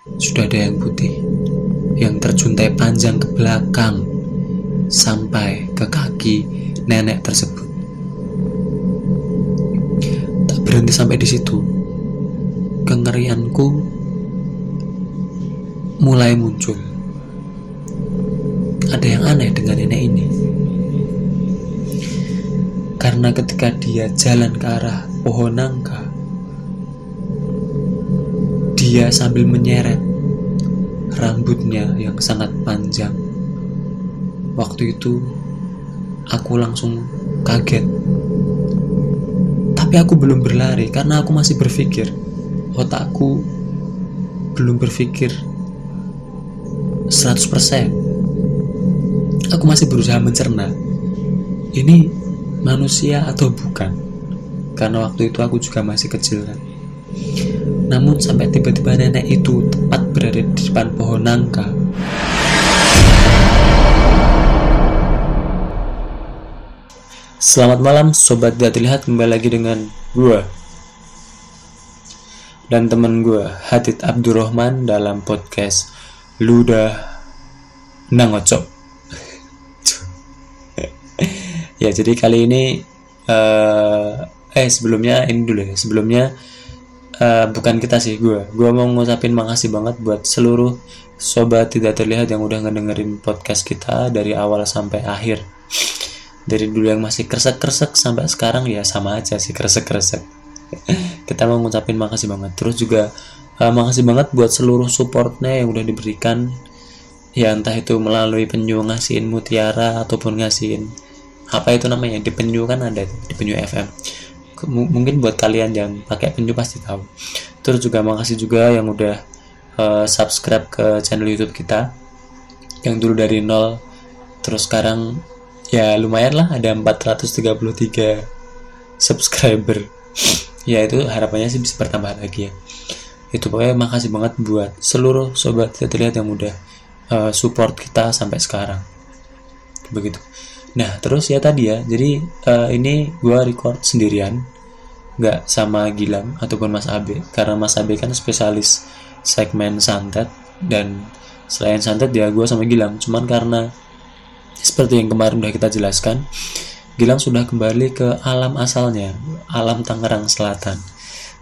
sudah ada yang putih yang terjuntai panjang ke belakang sampai ke kaki nenek tersebut. Tak berhenti sampai di situ. Kengerianku mulai muncul. Ada yang aneh dengan nenek ini. Karena ketika dia jalan ke arah pohon nangka, dia sambil menyeret rambutnya yang sangat panjang. Waktu itu aku langsung kaget. Tapi aku belum berlari karena aku masih berpikir. Otakku belum berpikir 100%. Aku masih berusaha mencerna. Ini manusia atau bukan? Karena waktu itu aku juga masih kecil kan. Namun sampai tiba-tiba nenek itu tepat berada di depan pohon nangka. Selamat malam sobat tidak terlihat kembali lagi dengan gue dan teman gue Hadid Abdurrahman dalam podcast Luda Nangocok. ya jadi kali ini uh, eh sebelumnya ini dulu ya sebelumnya uh, bukan kita sih gue gue mau ngucapin makasih banget buat seluruh sobat tidak terlihat yang udah ngedengerin podcast kita dari awal sampai akhir. Dari dulu yang masih kresek-kresek sampai sekarang ya sama aja sih kresek-kresek kita mau ngucapin makasih banget. Terus juga uh, makasih banget buat seluruh supportnya yang udah diberikan. Ya entah itu melalui penyu ngasihin mutiara ataupun ngasihin apa itu namanya? Di penyu kan ada di penyu FM mungkin buat kalian yang pakai penyu pasti tahu. Terus juga makasih juga yang udah uh, subscribe ke channel YouTube kita yang dulu dari nol terus sekarang ya lumayan lah ada 433 subscriber. Ya itu harapannya sih bisa bertambah lagi ya. Itu pokoknya makasih banget buat seluruh sobat terlihat yang udah uh, support kita sampai sekarang. Begitu Nah terus ya tadi ya, jadi uh, ini gue record sendirian, nggak sama Gilang ataupun Mas Abe, karena Mas Abe kan spesialis segmen santet dan selain santet ya gue sama Gilang, cuman karena seperti yang kemarin udah kita jelaskan, Gilang sudah kembali ke alam asalnya, alam Tangerang Selatan.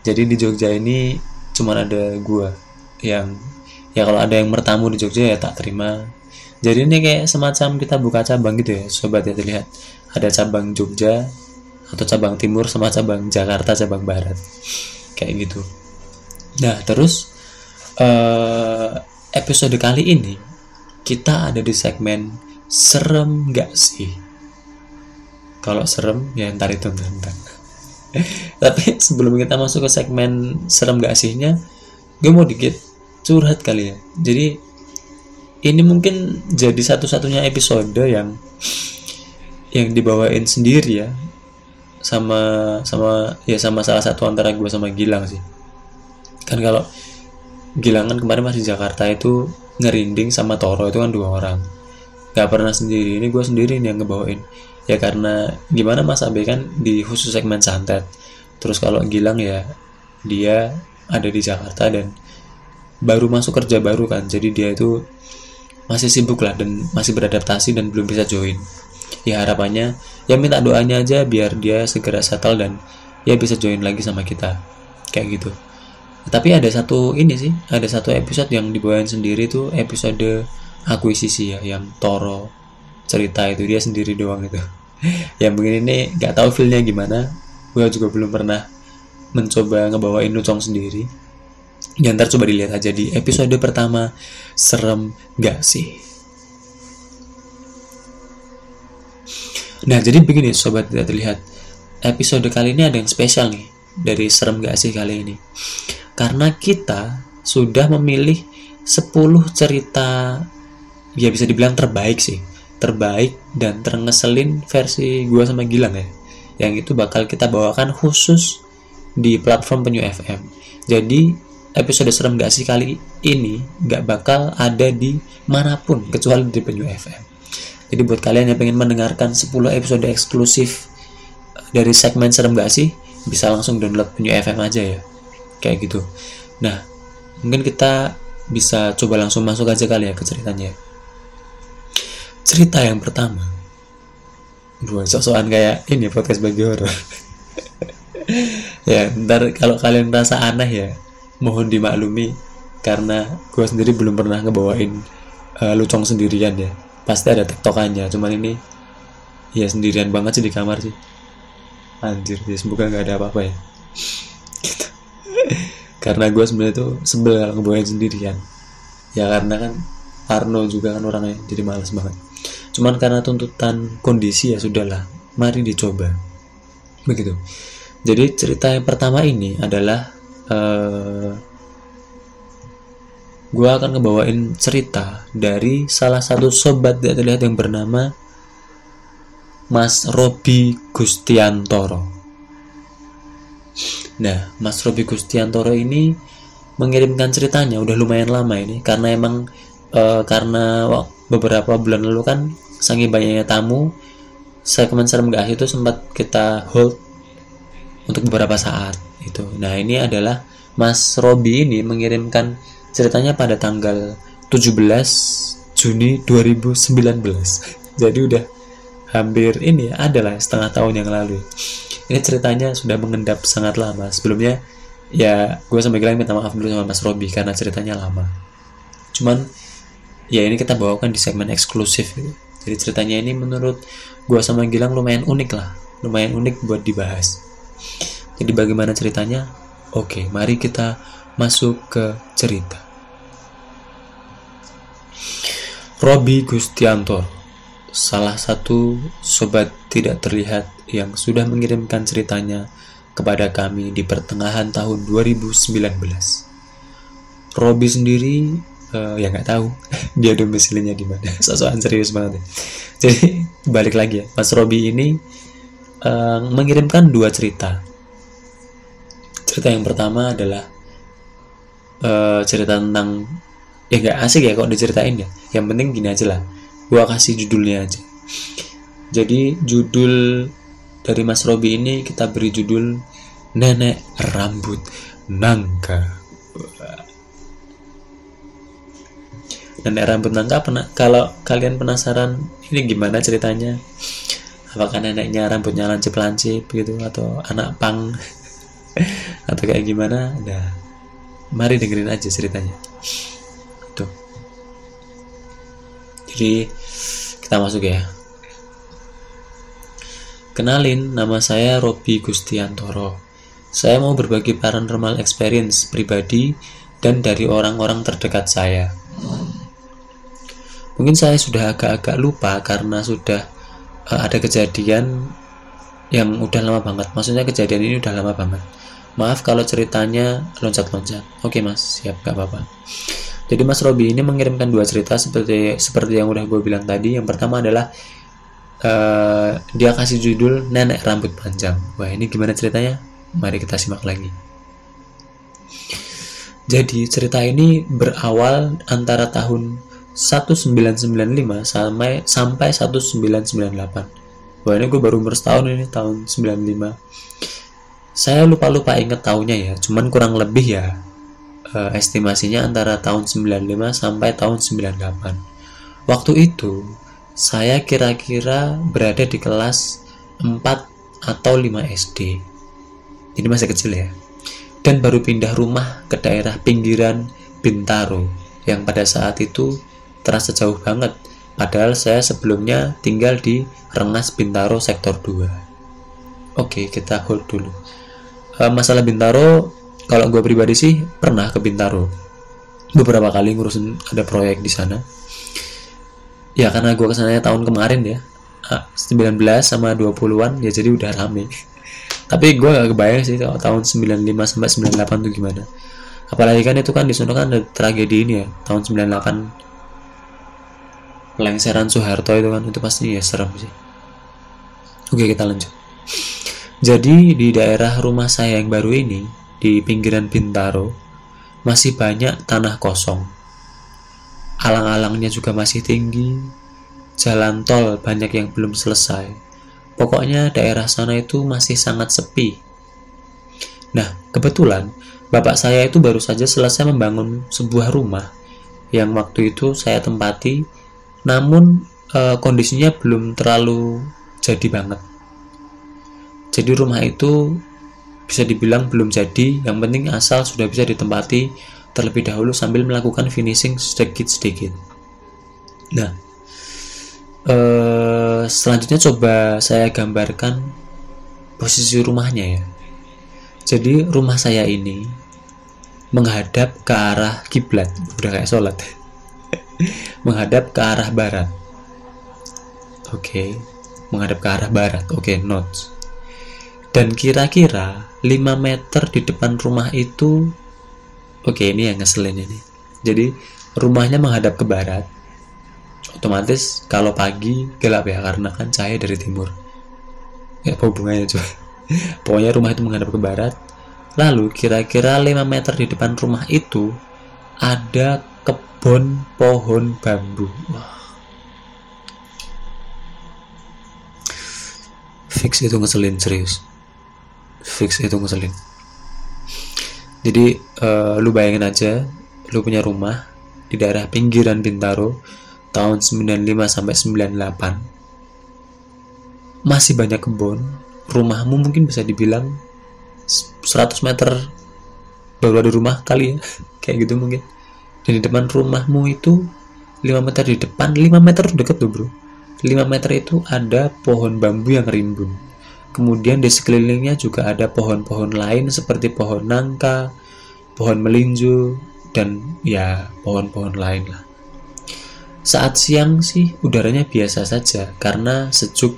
Jadi di Jogja ini cuma ada gue yang ya kalau ada yang bertamu di Jogja ya tak terima jadi ini kayak semacam kita buka cabang gitu ya sobat ya terlihat. Ada cabang Jogja atau cabang timur sama cabang Jakarta cabang barat. Kayak gitu. Nah terus uh, episode kali ini kita ada di segmen serem gak sih? Kalau serem ya ntar itu ntar, tapi sebelum kita masuk ke segmen serem gak sihnya gue mau dikit curhat kali ya. Jadi ini mungkin jadi satu-satunya episode yang yang dibawain sendiri ya. Sama sama ya sama salah satu antara gue sama Gilang sih. Kan kalau Gilang kan kemarin masih Jakarta itu ngerinding sama Toro itu kan dua orang. Gak pernah sendiri. Ini gue sendiri nih yang ngebawain. Ya karena gimana Mas Abe kan di khusus segmen santet. Terus kalau Gilang ya dia ada di Jakarta dan baru masuk kerja baru kan. Jadi dia itu masih sibuk lah dan masih beradaptasi dan belum bisa join. Ya harapannya ya minta doanya aja biar dia segera settle dan ya bisa join lagi sama kita. Kayak gitu. Tapi ada satu ini sih ada satu episode yang dibawain sendiri tuh episode akuisisi ya yang Toro cerita itu dia sendiri doang itu. Yang begini nih nggak tahu feelnya gimana. Gue juga belum pernah mencoba ngebawain Nucong sendiri Ya ntar coba dilihat aja di episode pertama. Serem gak sih? Nah jadi begini sobat tidak terlihat. Episode kali ini ada yang spesial nih Dari Serem gak sih kali ini? Karena kita sudah memilih 10 cerita Ya bisa dibilang terbaik sih. Terbaik dan terngeselin versi gue sama Gilang ya. Yang itu bakal kita bawakan khusus di platform Penyu FM Jadi episode serem gak sih kali ini gak bakal ada di mana pun kecuali di Penyu FM. Jadi buat kalian yang pengen mendengarkan 10 episode eksklusif dari segmen serem gak sih bisa langsung download Penyu FM aja ya. Kayak gitu. Nah, mungkin kita bisa coba langsung masuk aja kali ya ke ceritanya cerita yang pertama gue sok-sokan kayak ini podcast bagi horor ya ntar kalau kalian merasa aneh ya mohon dimaklumi karena gue sendiri belum pernah ngebawain uh, lucong sendirian ya. Pasti ada tektokannya cuman ini ya sendirian banget sih di kamar sih. Anjir ya semoga nggak ada apa-apa ya. Gitu. karena gue sebenarnya tuh sebel kalau ngebawain sendirian. Ya karena kan Arno juga kan orangnya jadi males banget. Cuman karena tuntutan kondisi ya sudahlah mari dicoba. Begitu. Jadi cerita yang pertama ini adalah uh, eh, gue akan ngebawain cerita dari salah satu sobat tidak terlihat yang bernama Mas Robi Gustiantoro. Nah, Mas Robi Gustiantoro ini mengirimkan ceritanya udah lumayan lama ini karena emang uh, karena beberapa bulan lalu kan saking banyaknya tamu segmen serem gak itu sempat kita hold untuk beberapa saat itu. Nah, ini adalah Mas Robi ini mengirimkan ceritanya pada tanggal 17 Juni 2019. Jadi udah hampir ini ya, adalah setengah tahun yang lalu. Ini ceritanya sudah mengendap sangat lama. Sebelumnya ya gue sampai bilang minta maaf dulu sama Mas Robi karena ceritanya lama. Cuman ya ini kita bawakan di segmen eksklusif gitu. Jadi ceritanya ini menurut gue sama Gilang lumayan unik lah, lumayan unik buat dibahas. Jadi bagaimana ceritanya? Oke, mari kita masuk ke cerita. Robi Gustianto, salah satu sobat tidak terlihat yang sudah mengirimkan ceritanya kepada kami di pertengahan tahun 2019. Robi sendiri uh, ya nggak tahu dia domisilinya di mana. Sosokan serius banget. Ya. Jadi balik lagi ya, Mas Robi ini uh, mengirimkan dua cerita cerita yang pertama adalah uh, cerita tentang ya gak asik ya kok diceritain ya. Yang penting gini aja lah. Gua kasih judulnya aja. Jadi judul dari Mas Robi ini kita beri judul Nenek Rambut Nangka. Nenek Rambut Nangka pernah kalau kalian penasaran ini gimana ceritanya? Apakah neneknya rambutnya lancip-lancip gitu atau anak pang atau kayak gimana nah mari dengerin aja ceritanya. Tuh. Jadi kita masuk ya. Kenalin nama saya Robi Gustiantoro. Saya mau berbagi paranormal experience pribadi dan dari orang-orang terdekat saya. Mungkin saya sudah agak-agak lupa karena sudah uh, ada kejadian yang udah lama banget. Maksudnya kejadian ini udah lama banget Maaf kalau ceritanya loncat-loncat. Oke mas, siap gak apa-apa. Jadi Mas Robi ini mengirimkan dua cerita seperti seperti yang udah gue bilang tadi. Yang pertama adalah uh, dia kasih judul Nenek Rambut Panjang. Wah ini gimana ceritanya? Mari kita simak lagi. Jadi cerita ini berawal antara tahun 1995 sampai sampai 1998. Wah ini gue baru umur setahun ini tahun 95 saya lupa-lupa inget tahunnya ya cuman kurang lebih ya uh, estimasinya antara tahun 95 sampai tahun 98 waktu itu saya kira-kira berada di kelas 4 atau 5 SD ini masih kecil ya. Dan baru pindah rumah ke daerah pinggiran Bintaro yang pada saat itu terasa jauh banget. Padahal saya sebelumnya tinggal di Rengas Bintaro sektor 2 oke kita hold dulu uh, masalah Bintaro kalau gue pribadi sih pernah ke Bintaro. Beberapa kali ngurusin ada proyek di sana. Ya karena gue ke sananya tahun kemarin ya. 19 sama 20-an ya jadi udah rame. Tapi gue gak kebayang sih tahun 95 sampai 98 tuh gimana. Apalagi kan itu kan di kan ada tragedi ini ya tahun 98 lengseran Soeharto itu kan itu pasti ya serem sih. Oke kita lanjut jadi di daerah rumah saya yang baru ini, di pinggiran Bintaro, masih banyak tanah kosong. Alang-alangnya juga masih tinggi, jalan tol banyak yang belum selesai. Pokoknya daerah sana itu masih sangat sepi. Nah, kebetulan bapak saya itu baru saja selesai membangun sebuah rumah yang waktu itu saya tempati namun e, kondisinya belum terlalu jadi banget jadi rumah itu bisa dibilang belum jadi. Yang penting asal sudah bisa ditempati terlebih dahulu sambil melakukan finishing sedikit-sedikit. Nah e, selanjutnya coba saya gambarkan posisi rumahnya ya. Jadi rumah saya ini menghadap ke arah kiblat. Udah kayak sholat. Menghadap ke arah barat. Oke okay. menghadap ke arah barat. Oke okay, notes dan kira-kira 5 meter di depan rumah itu oke ini yang ngeselin ini jadi rumahnya menghadap ke barat otomatis kalau pagi gelap ya karena kan cahaya dari timur ya apa hubungannya coba pokoknya rumah itu menghadap ke barat Lalu kira-kira 5 meter di depan rumah itu ada kebun pohon bambu. Wah. Fix itu ngeselin serius. Fix itu ngeselin. Jadi uh, lu bayangin aja, lu punya rumah di daerah pinggiran Bintaro tahun 95 sampai 98. Masih banyak kebun, rumahmu mungkin bisa dibilang 100 meter baru ada rumah kali ya kayak gitu mungkin dan di depan rumahmu itu 5 meter di depan 5 meter deket tuh bro 5 meter itu ada pohon bambu yang rimbun kemudian di sekelilingnya juga ada pohon-pohon lain seperti pohon nangka pohon melinjo dan ya pohon-pohon lain lah. Saat siang sih udaranya biasa saja karena sejuk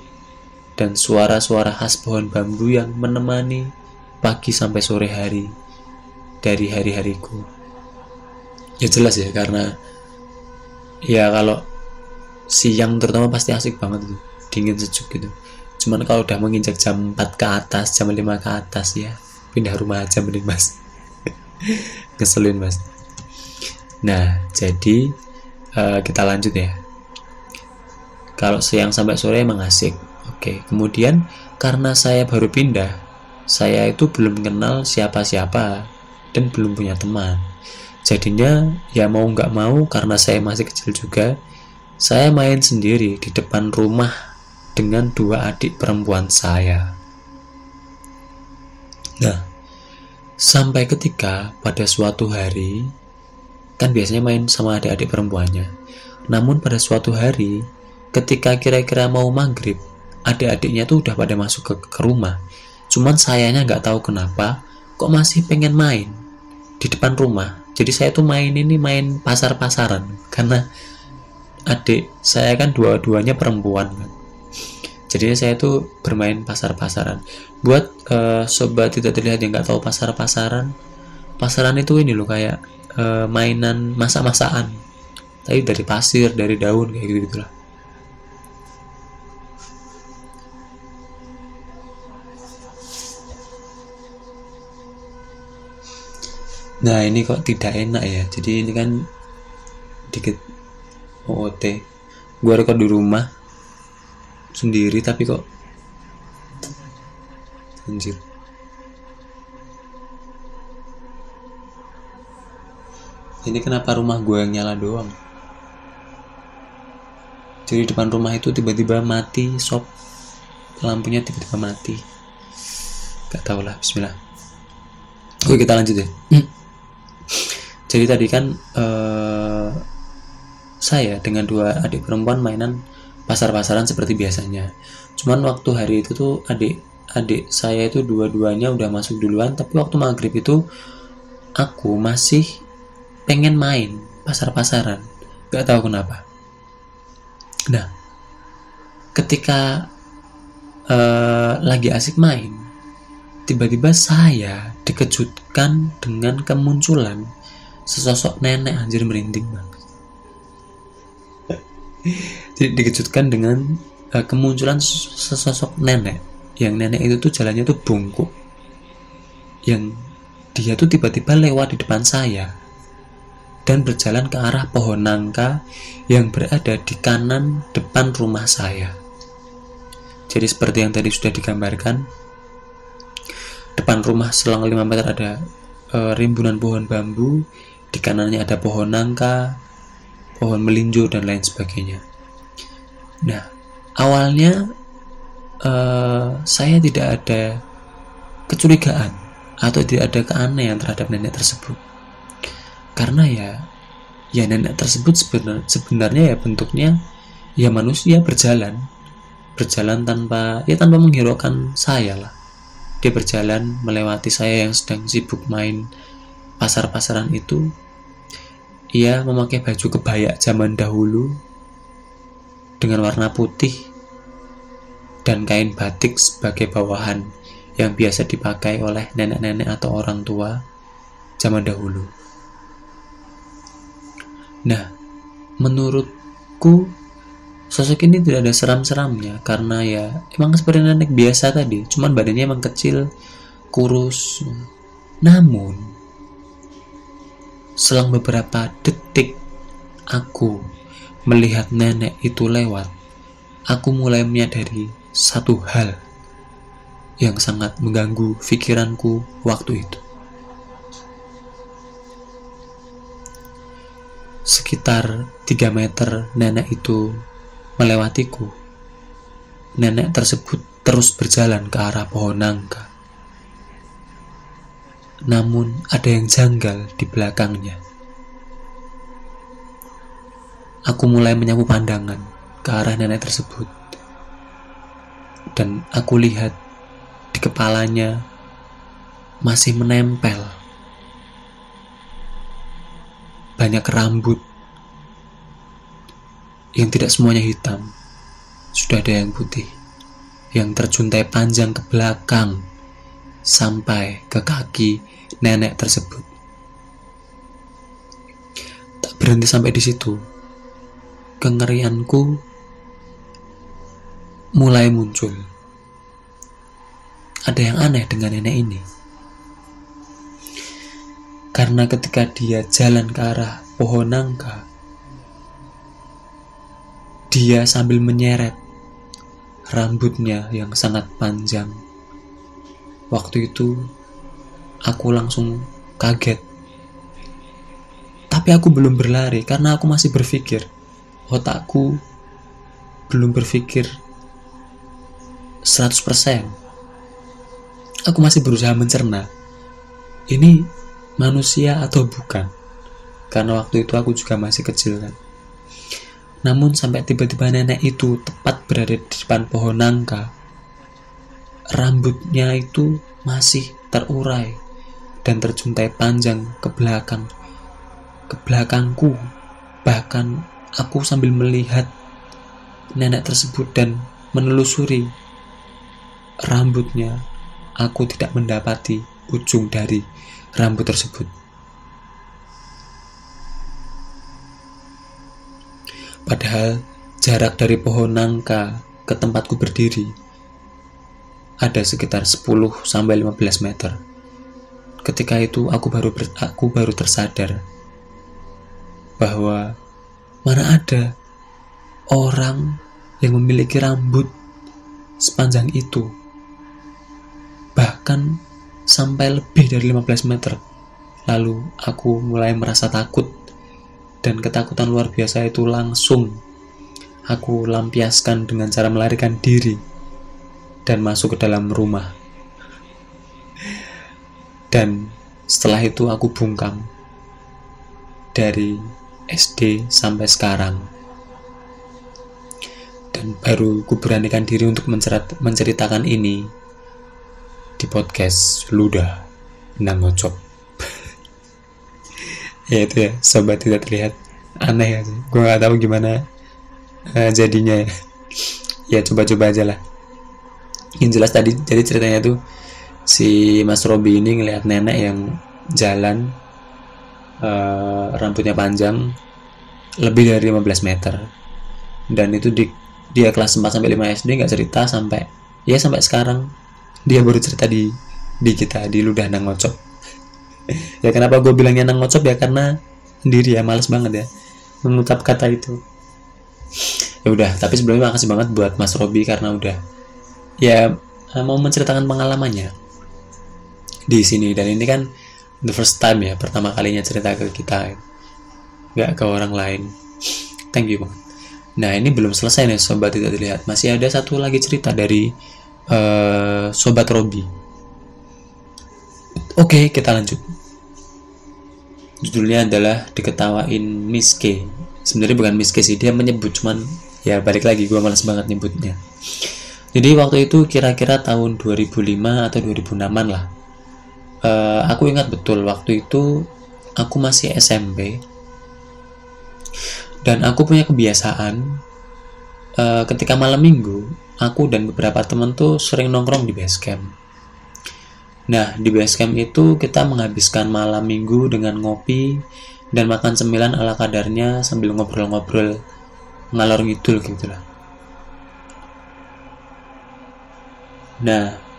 dan suara-suara khas pohon bambu yang menemani pagi sampai sore hari dari hari-hariku. Ya jelas ya karena ya kalau siang terutama pasti asik banget tuh dingin sejuk gitu cuman kalau udah menginjak jam 4 ke atas jam 5 ke atas ya pindah rumah aja mending mas. Ngeselin mas. Nah jadi uh, kita lanjut ya. Kalau siang sampai sore emang asik. Oke kemudian karena saya baru pindah saya itu belum kenal siapa-siapa dan belum punya teman. Jadinya ya mau nggak mau karena saya masih kecil juga, saya main sendiri di depan rumah dengan dua adik perempuan saya. Nah, sampai ketika pada suatu hari, kan biasanya main sama adik-adik perempuannya. Namun pada suatu hari, ketika kira-kira mau maghrib, adik-adiknya tuh udah pada masuk ke, ke rumah Cuman sayanya nggak tahu kenapa kok masih pengen main di depan rumah. Jadi saya tuh main ini main pasar-pasaran karena adik saya kan dua-duanya perempuan kan. Jadi saya tuh bermain pasar-pasaran. Buat uh, sobat tidak terlihat yang nggak tahu pasar-pasaran, pasaran itu ini loh kayak uh, mainan masak-masakan. Tapi dari pasir, dari daun kayak gitu gitulah. nah ini kok tidak enak ya jadi ini kan dikit OOT gue rekod di rumah sendiri tapi kok anjir. Ini kenapa rumah gue yang nyala doang? Jadi depan rumah itu tiba-tiba mati sop. Lampunya tiba-tiba mati. Gak tau lah bismillah. Oke kita lanjut ya. Jadi tadi kan uh, saya dengan dua adik perempuan mainan pasar-pasaran seperti biasanya. Cuman waktu hari itu tuh adik adik saya itu dua-duanya udah masuk duluan tapi waktu maghrib itu aku masih pengen main pasar-pasaran. Gak tahu kenapa. Nah ketika uh, lagi asik main tiba-tiba saya dikejutkan dengan kemunculan sesosok nenek anjir merinding banget jadi dikejutkan dengan uh, kemunculan sesosok nenek. Yang nenek itu tuh jalannya tuh bungkuk. Yang dia tuh tiba-tiba lewat di depan saya. Dan berjalan ke arah pohon nangka yang berada di kanan depan rumah saya. Jadi seperti yang tadi sudah digambarkan, depan rumah selang 5 meter ada e, rimbunan pohon bambu di kanannya ada pohon nangka pohon melinjo dan lain sebagainya. Nah, awalnya uh, saya tidak ada kecurigaan atau tidak ada keanehan terhadap nenek tersebut. Karena ya, ya nenek tersebut sebenar, sebenarnya ya bentuknya ya manusia berjalan, berjalan tanpa ya tanpa menghiraukan saya lah. Dia berjalan melewati saya yang sedang sibuk main pasar-pasaran itu ia memakai baju kebaya zaman dahulu dengan warna putih dan kain batik sebagai bawahan yang biasa dipakai oleh nenek-nenek atau orang tua zaman dahulu. Nah, menurutku sosok ini tidak ada seram-seramnya karena ya emang seperti nenek biasa tadi, cuman badannya emang kecil, kurus. Namun Selang beberapa detik, aku melihat nenek itu lewat. Aku mulai menyadari satu hal yang sangat mengganggu pikiranku waktu itu. Sekitar 3 meter nenek itu melewatiku. Nenek tersebut terus berjalan ke arah pohon nangka namun ada yang janggal di belakangnya. Aku mulai menyapu pandangan ke arah nenek tersebut, dan aku lihat di kepalanya masih menempel banyak rambut yang tidak semuanya hitam, sudah ada yang putih, yang terjuntai panjang ke belakang sampai ke kaki nenek tersebut. Tak berhenti sampai di situ. Kengerianku mulai muncul. Ada yang aneh dengan nenek ini. Karena ketika dia jalan ke arah pohon nangka, dia sambil menyeret rambutnya yang sangat panjang. Waktu itu aku langsung kaget. Tapi aku belum berlari karena aku masih berpikir. Otakku belum berpikir 100%. Aku masih berusaha mencerna. Ini manusia atau bukan? Karena waktu itu aku juga masih kecil kan. Namun sampai tiba-tiba nenek itu tepat berada di depan pohon nangka. Rambutnya itu masih terurai dan terjuntai panjang ke belakang. Ke belakangku bahkan aku sambil melihat nenek tersebut dan menelusuri rambutnya aku tidak mendapati ujung dari rambut tersebut. Padahal jarak dari pohon nangka ke tempatku berdiri ada sekitar 10 sampai 15 meter ketika itu aku baru ber, aku baru tersadar bahwa mana ada orang yang memiliki rambut sepanjang itu bahkan sampai lebih dari 15 meter. Lalu aku mulai merasa takut dan ketakutan luar biasa itu langsung aku lampiaskan dengan cara melarikan diri dan masuk ke dalam rumah dan setelah itu aku bungkam. Dari SD sampai sekarang. Dan baru ku beranikan diri untuk menceritakan ini di podcast Luda Nangocok ya itu ya sobat tidak terlihat. Aneh ya gue gak tahu gimana uh, jadinya ya. Ya coba-coba aja lah. Yang jelas tadi jadi ceritanya tuh si Mas Robi ini ngelihat nenek yang jalan uh, rambutnya panjang lebih dari 15 meter. Dan itu di dia kelas 4 sampai 5 SD nggak cerita sampai ya sampai sekarang. Dia baru cerita di di kita di ludah nang ngocok. Ya kenapa gue bilangnya nang ngocok? Ya karena sendiri ya males banget ya mengucap kata itu. Ya udah tapi sebelumnya makasih banget buat Mas Robi karena udah ya mau menceritakan pengalamannya di sini. Dan ini kan the first time ya pertama kalinya cerita ke kita. Nggak ke orang lain. Thank you banget. Nah ini belum selesai nih sobat tidak dilihat masih ada satu lagi cerita dari uh, sobat Robi. Oke kita lanjut. Judulnya adalah diketawain Miss K. Sebenarnya bukan Miss K sih dia menyebut cuman ya balik lagi gue malas banget nyebutnya. Jadi waktu itu kira-kira tahun 2005 atau 2006an lah uh, aku ingat betul waktu itu aku masih SMP dan aku punya kebiasaan uh, ketika malam minggu aku dan beberapa teman tuh sering nongkrong di base camp. Nah di base camp itu kita menghabiskan malam minggu dengan ngopi dan makan cemilan ala kadarnya sambil ngobrol-ngobrol ngalor ngidul gitu lah. Nah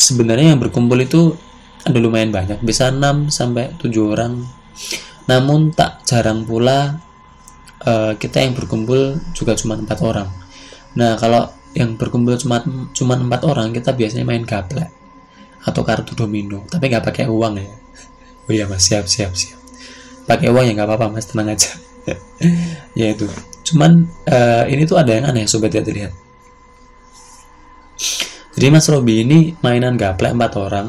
sebenarnya yang berkumpul itu ada lumayan banyak. Bisa 6 sampai 7 orang. Namun tak jarang pula uh, kita yang berkumpul juga cuma empat orang. Nah kalau yang berkumpul cuma cuma empat orang kita biasanya main gaplek atau kartu domino. Tapi nggak pakai uang ya. Oh iya mas. Siap siap siap. Pakai uang ya nggak apa-apa mas. Tenang aja. Ya itu. Cuman uh, ini tuh ada yang aneh sobat lihat jadi mas Robi ini mainan gaplek empat orang.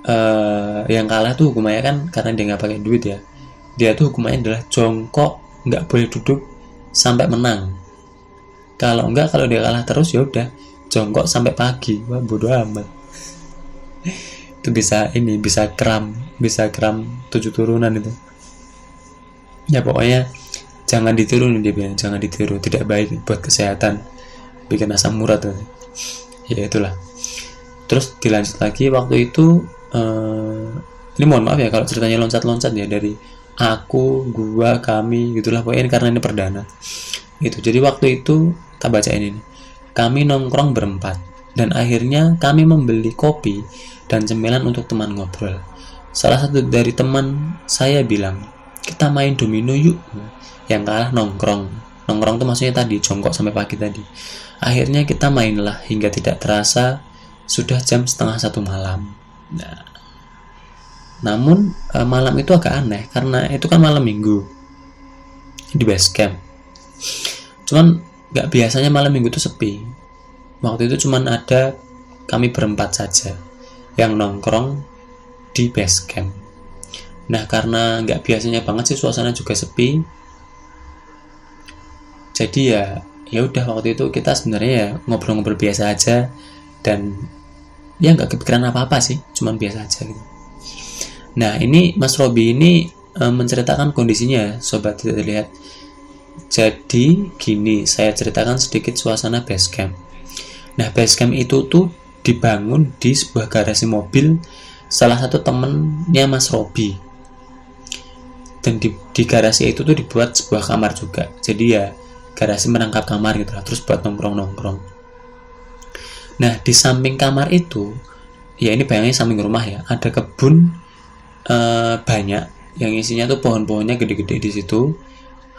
Uh, yang kalah tuh hukumannya kan karena dia nggak pakai duit ya. Dia tuh hukumannya adalah jongkok nggak boleh duduk sampai menang. Kalau enggak kalau dia kalah terus ya udah jongkok sampai pagi. Wah bodoh amat. Itu bisa ini bisa kram bisa kram tujuh turunan itu. Ya pokoknya jangan ditiru nih dia bilang jangan ditiru. Tidak baik buat kesehatan. Bikin asam urat tuh ya itulah terus dilanjut lagi waktu itu uh, ini mohon maaf ya kalau ceritanya loncat-loncat ya dari aku, gua, kami gitulah pokoknya ini karena ini perdana. Gitu. Jadi waktu itu kita baca ini Kami nongkrong berempat dan akhirnya kami membeli kopi dan cemilan untuk teman ngobrol. Salah satu dari teman saya bilang, "Kita main domino yuk." Yang kalah nongkrong. Nongkrong itu maksudnya tadi jongkok sampai pagi tadi. Akhirnya kita mainlah hingga tidak terasa sudah jam setengah satu malam. Nah, namun uh, malam itu agak aneh karena itu kan malam minggu di base camp. Cuman nggak biasanya malam minggu itu sepi. Waktu itu cuman ada kami berempat saja yang nongkrong di base camp. Nah karena nggak biasanya banget sih suasana juga sepi. Jadi ya ya udah waktu itu kita sebenarnya ya ngobrol-ngobrol biasa aja dan ya nggak kepikiran apa-apa sih cuman biasa aja gitu. Nah ini Mas Robi ini e, menceritakan kondisinya sobat tidak terlihat jadi gini saya ceritakan sedikit suasana base camp. Nah base camp itu tuh dibangun di sebuah garasi mobil salah satu temennya Mas Robi. Dan di, di garasi itu tuh dibuat sebuah kamar juga. Jadi ya garasi menangkap kamar gitu lah terus buat nongkrong nongkrong Nah, di samping kamar itu, ya ini bayangin samping rumah ya, ada kebun e, banyak yang isinya tuh pohon-pohonnya gede-gede di situ.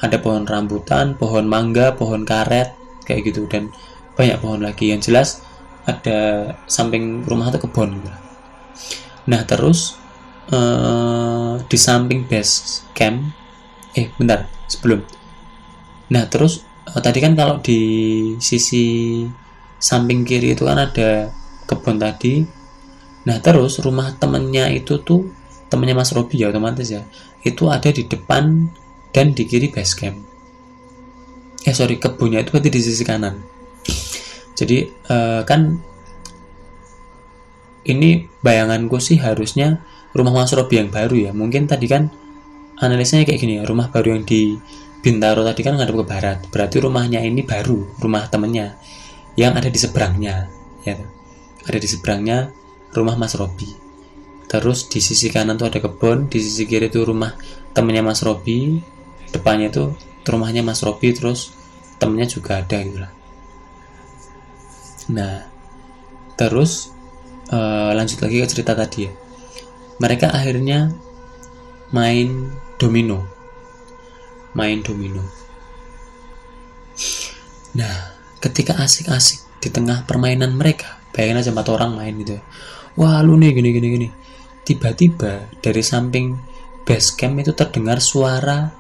Ada pohon rambutan, pohon mangga, pohon karet, kayak gitu dan banyak pohon lagi. Yang jelas ada samping rumah itu kebun gitu. Nah, terus e, di samping base camp eh bentar, sebelum. Nah, terus e, tadi kan kalau di sisi samping kiri itu kan ada kebun tadi. Nah terus rumah temennya itu tuh temennya Mas Robi ya otomatis ya itu ada di depan dan di kiri base camp. Eh sorry kebunnya itu berarti di sisi kanan. Jadi uh, kan ini bayanganku sih harusnya rumah Mas Robi yang baru ya. Mungkin tadi kan analisanya kayak gini ya rumah baru yang di Bintaro tadi kan ngadep ke barat. Berarti rumahnya ini baru rumah temennya. Yang ada di seberangnya ya ada di seberangnya rumah Mas Robi. Terus di sisi kanan tuh ada kebun di sisi kiri tuh rumah temennya Mas Robi. Depannya tuh rumahnya Mas Robi terus temennya juga ada gitu lah. Nah terus uh, lanjut lagi ke cerita tadi ya. Mereka akhirnya main domino main domino. Nah ketika asik-asik di tengah permainan mereka bayangin aja empat orang main gitu ya. wah lu nih gini gini gini. Tiba-tiba dari samping base camp itu terdengar suara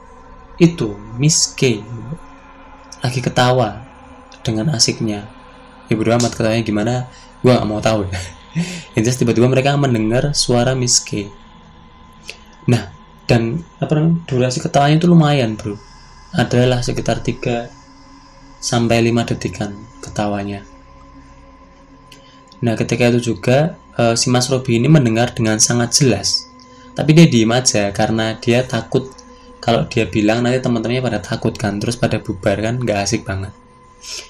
itu Miss K. Lagi ketawa dengan asiknya. Ya bodo amat ketawanya gimana gua gak mau tahu ya. Intinya tiba-tiba mereka mendengar suara Miss K. Nah dan apa namanya durasi ketawanya itu lumayan bro. Adalah sekitar 3 sampai 5 detikan ketawanya. Nah ketika itu juga uh, si Mas Robi ini mendengar dengan sangat jelas. Tapi dia diem aja karena dia takut. Kalau dia bilang nanti teman-temannya pada takut kan terus pada bubar kan nggak asik banget.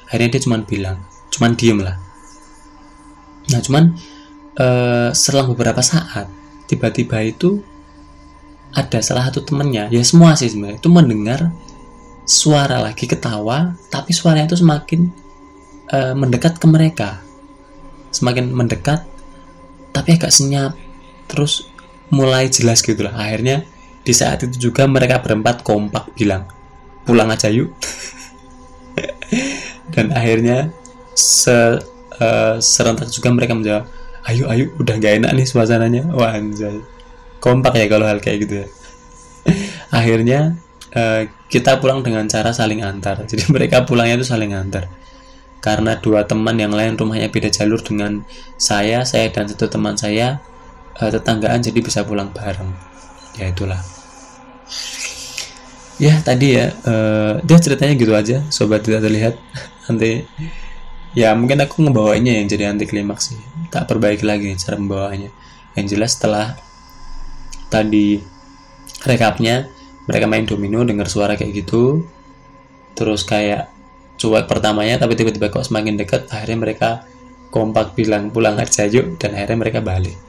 Akhirnya dia cuma bilang cuman diem lah. Nah cuman uh, selang beberapa saat tiba-tiba itu ada salah satu temennya. Ya semua sih sebenarnya. Itu mendengar suara lagi ketawa tapi suaranya itu semakin uh, mendekat ke mereka. Semakin mendekat tapi agak senyap. Terus mulai jelas gitu lah. Akhirnya di saat itu juga mereka berempat kompak bilang pulang aja yuk. Dan akhirnya se uh, serentak juga mereka menjawab ayo ayo udah gak enak nih suasananya. Wah kompak ya kalau hal kayak gitu ya. Akhirnya uh, kita pulang dengan cara saling antar. Jadi mereka pulangnya itu saling antar. Karena dua teman yang lain rumahnya beda jalur dengan saya saya dan satu teman saya uh, tetanggaan jadi bisa pulang bareng. Ya itulah. Ya tadi ya uh, dia ceritanya gitu aja sobat tidak terlihat. Nanti ya mungkin aku ngebawanya yang jadi anti klimaks sih. Tak perbaiki lagi cara membawanya. Yang jelas setelah tadi rekapnya mereka main domino dengar suara kayak gitu. Terus kayak cuek pertamanya tapi tiba-tiba kok semakin dekat akhirnya mereka kompak bilang pulang aja yuk dan akhirnya mereka balik.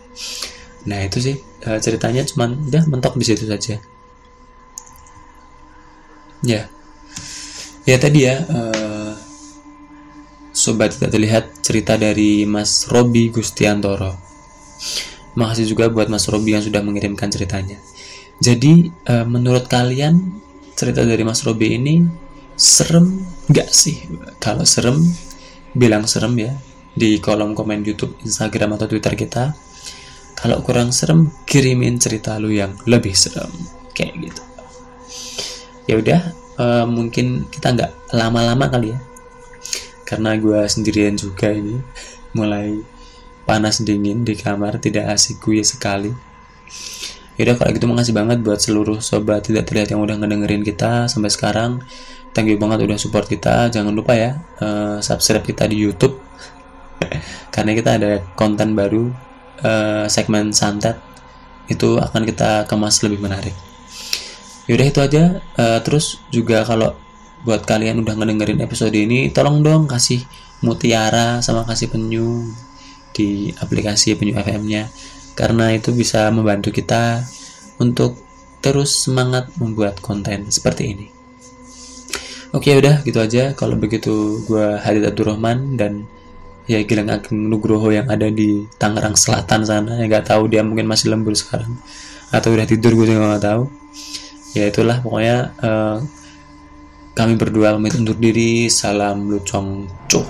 Nah itu sih uh, ceritanya cuman ya mentok di situ saja. Ya. Ya tadi ya uh, sobat tidak terlihat cerita dari Mas Robi Gustiantoro makasih juga buat Mas Robi yang sudah mengirimkan ceritanya. Jadi uh, menurut kalian cerita dari Mas Robi ini serem nggak sih? Kalau serem bilang serem ya di kolom komen YouTube Instagram atau Twitter kita. Kalau kurang serem kirimin cerita lu yang lebih serem. Kayak gitu. Ya udah uh, mungkin kita nggak lama-lama kali ya. Karena gue sendirian juga ini mulai panas dingin di kamar tidak asik gue sekali. Yaudah kalau gitu makasih banget buat seluruh sobat tidak terlihat yang udah ngedengerin kita sampai sekarang. Thank you banget udah support kita. Jangan lupa ya uh, subscribe kita di YouTube. Karena kita ada konten baru uh, segmen santet. Itu akan kita kemas lebih menarik. Yaudah itu aja. Uh, terus juga kalau buat kalian udah ngedengerin episode ini tolong dong kasih mutiara sama kasih penyu di aplikasi penyu FM nya karena itu bisa membantu kita untuk terus semangat membuat konten seperti ini. Oke udah gitu aja. Kalau begitu gue Hadid Abdurrahman dan ya Gilang Ageng Nugroho yang ada di Tangerang Selatan sana. Ya nggak tahu dia mungkin masih lembur sekarang atau udah tidur gue juga nggak tahu. Ya itulah pokoknya uh, kami berdua pamit undur diri. Salam lucong cuh